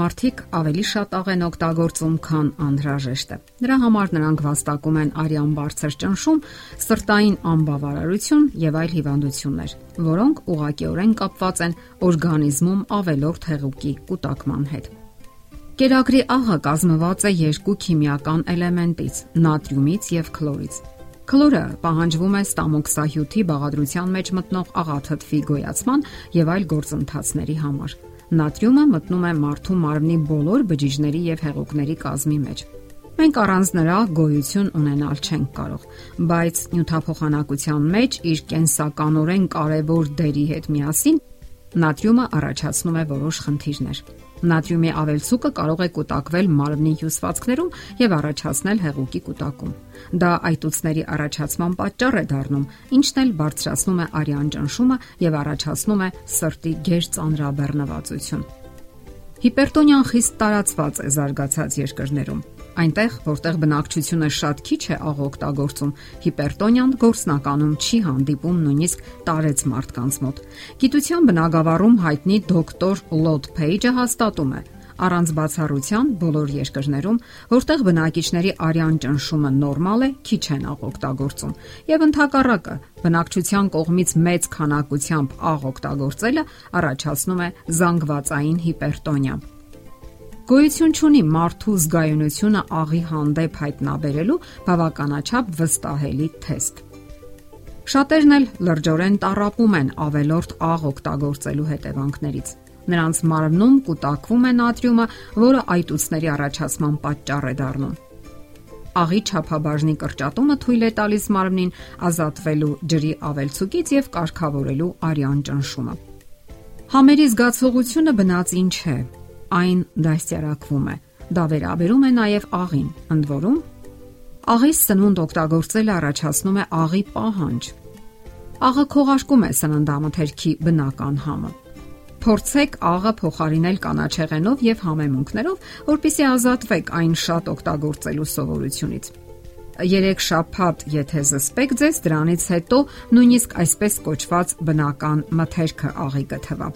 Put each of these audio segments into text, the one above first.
Տղամարդիկ ավելի շատ աղ են օգտագործում, քան անհրաժեշտ է։ Դրա համար նրանք վաստակում են արյան բարձր ճնշում, սրտային անբավարարություն եւ այլ հիվանդություններ, որոնք ուղղակիորեն կապված են օրգանիզմում ավելորդ հեղուկի կուտակման հետ։ Կերակրի աղը կազմված է երկու քիմիական էլեմենտից՝ նատրիումից եւ քլորից։ Քլորը պահանջվում է ստամոքսահյութի բաղադրության մեջ մտնող աղաթթվի գոյացման եւ այլ գործընթացների համար։ Նատրիումը մտնում է մարդու մարմնի բոլոր բջիջների եւ հեղուկների կազմի մեջ։ Մենք առանց նրա գոյություն ունենալ չենք կարող, բայց նյութափոխանակության մեջ իր կենսականորեն կարևոր դերի հետ միասին նատրիումը առաջացնում է որոշ խնդիրներ։ Նատրիումի ավելցուկը կարող է կուտակվել մարմնի հյուսվածքներում եւ առաջացնել հեղուկի կուտակում։ Դա այտուցների առաջացման պատճառ է դառնում, ինչն էլ բարձրացնում է արյան ճնշումը եւ առաջացնում է սրտի գեր ծանրաբեռնվածություն։ Հիպերտոնիան խիստ տարածված է զարգացած երկրներում։ Այնտեղ, որտեղ բնակչությունը շատ քիչ է աղ օգտագործում, հիպերտոնիան գործնականում չի հանդիպում նույնիսկ տարեց մարդկանց մոտ։ Գիտության բնագավառում հայտնի դոկտոր Լոդ Փեյջը հաստատում է, առանց բացառության բոլոր երկրներում, որտեղ բնակիչների արյան ճնշումը նորմալ է, քիչ են աղ օգտագործում։ Եվ ընդհակառակը, բնակչության կողմից մեծ քանակությամբ աղ օգտագործելը առաջացնում է զանգվածային հիպերտոնիա։ Գոյություն ունի մարդու զգայունությունը աղի հանդեպ հայտնաբերելու բավականաչափ վստահելի թեստ։ Շատերն էլ լրջորեն տարապում են ավելորտ աղ օգտագործելու հետևանքներից։ Նրանց մարմնում կուտակվում է նատրիումը, որը այտուցների առաջացման պատճառ է դառնում։ Աղի չափաբաժնի կրճատումը թույլ է տալիս մարմնին ազատվելու ջրի ավելցուկից եւ կարգավորելու արյան ճնշումը։ Համերի զգացողությունը բնածին չէ, այն դաստիարակվում է։ Դա վերաբերում է նաև աղին, ընդ որում աղի սնունդ օգտագործելը առաջացնում է աղի պահանջ։ Աղը քողարկում է սննդամթերքի բնական համը։ Փորձեք աղը փոխարինել կանաչեղենով եւ համեմունքներով, որpիսի ազատվեք այն շատ օգտագործելու սովորությունից։ Երեք շաբաթ, եթե զսպեք ձեզ, դրանից հետո նույնիսկ այսպես կոչված բնական մթերքը աղի կթվա։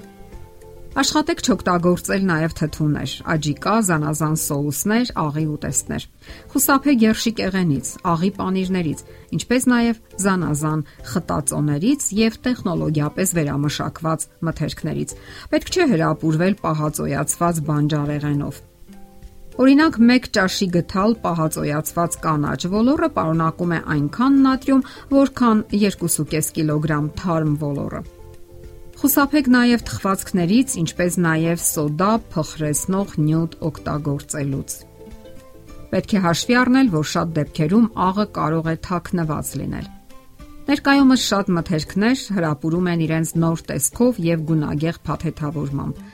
Աշխատեք չօգտագործել նաև թթուներ, աջիկա, զանազան սոուսներ, աղի ուտեստներ։ Խուսափեք երշիկեղենից, աղի պանիրներից, ինչպես նաև զանազան խտածոներից եւ տեխնոլոգիապես վերամշակված մթերքներից։ Պետք չէ հրապուրվել պահածոյացված բանջարեղենով։ Օրինակ 1 ճաշի գթալ պահածոյացված կանաչ ոլորը պարունակում է այնքան նատրիում, որքան 2.5 կիլոգրամ թարմ ոլորը։ Խուսափեք նաև թխվածքներից, ինչպես նաև սոդա փխրեցնող նյութ օգտագործելուց։ Պետք է հաշվի առնել, որ շատ դեպքերում աղը կարող է թաքնված լինել։ Ներկայումս շատ մթերքներ հրապուրում են իրենց նոր տեսքով եւ գունագեղ փաթեթավորմամբ,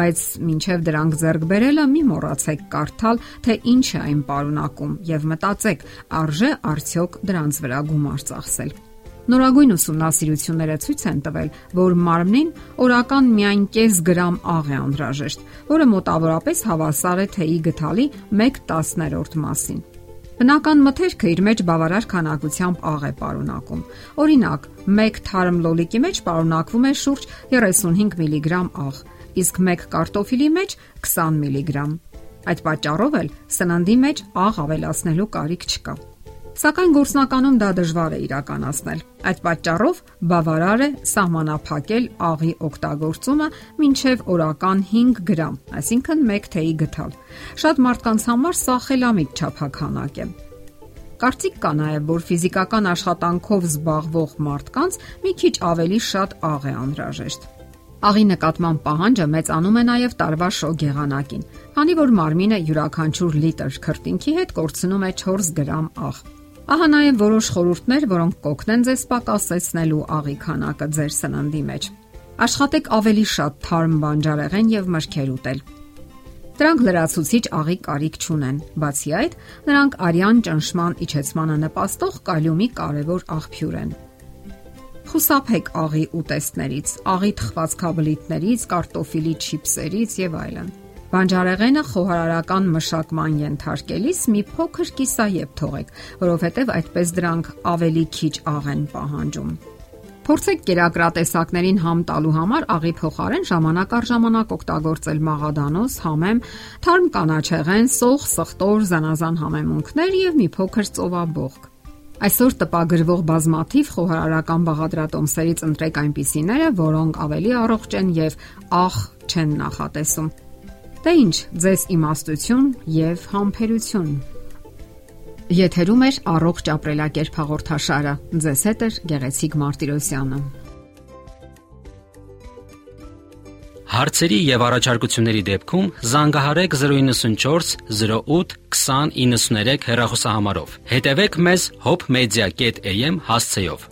բայց մինչև դրանք ձեռք բերելը մի մոռացեք կարդալ, թե ինչ է այն պարունակում եւ մտածեք, արժե արդյոք դրանց վրա գումար ծախսել։ Նորագույն ուսումնասիրությունները ցույց են տվել, որ մարմնին օրական միայն կես գրամ աղ է անհրաժեշտ, որը մոտավորապես հավասար է թեյի գթալի 1/10-րդ մասին։ Բնական մթերքը իր մեջ բավարար քանակությամբ աղ է պարունակում։ Օրինակ, 1 թարմ լոլիկի մեջ պարունակվում է շուրջ 35 միլիգրամ աղ, իսկ 1 կարտոֆիլի մեջ 20 միլիգրամ։ Այդ պատճառով էլ սննդի մեջ աղ ավելացնելու կարիք չկա։ Սակայն գործնականում դա դժվար է իրականացնել։ Այդ պատճառով բավարար է սահմանափակել աղի օգտագործումը մինչև օրական 5 գրամ, այսինքն 1 թեյի գթալ։ Շատ մարդկանց համար սա խելամիտ չափականակ է։ Կարծիք կա նաև, որ ֆիզիկական աշխատանքով զբաղվող մարդկանց մի քիչ ավելի շատ աղ է անհրաժեշտ։ Աղի նկատման պահանջը մեծանում է նաև տարվա շոգ եղանակին, քանի որ մարմինը յուրաքանչյուր լիտր քրտինքի հետ կորցնում է 4 գրամ աղ։ Ահա նաև որոշ խորհուրդներ, որոնք կօգնեն ձեզ պակասեցնելու աղի քանակը ձեր սննդի մեջ։ Աշխատեք ավելի շատ թարմ բանջարեղեն եւ մրգեր ուտել։ Դրանք լրացուցիչ աղի կարիք չունեն։ Բացի այդ, նրանք արյան ճնշման իջեցմանը նպաստող կալիումի կարևոր աղբյուր են։ Խուսափեք աղի ուտեստներից, աղի թխվածքաբլիթներից, կարտոֆիլի չիփսերից եւ այլն։ Բանջարեղենը խոհարարական մշակման ենթարկելիս մի փոքր կիսաև թողեք, որովհետև այդպես դրանք ավելի քիչ աղ են պահանջում։ Փորձեք կերակրատեսակներին համ տալու համար աղի փոխարեն ժամանակ առ ժամանակ օգտագործել մաղադանոս, համեմ, թարմ կանաչեղեն, սոխ, սխտոր, զանազան համեմունքներ եւ մի փոքր ծովաբողք։ Այսօր տպագրվող բազմաթիվ խոհարարական բաղադրատոմսերից ընտրեք այնպիսիները, որոնք ավելի առողջ են եւ աղ չեն նախատեսում։ Դե ի՞նչ, ձեզ իմաստություն եւ համբերություն։ Եթերում է առողջ ապրելակերպ հաղորդաշարը։ Ձեզ հետ է Գեղեցիկ Մարտիրոսյանը։ Հարցերի եւ առաջարկությունների դեպքում զանգահարեք 094 08 2093 հեռախոսահամարով։ Հետևեք մեզ hopmedia.am հասցեով։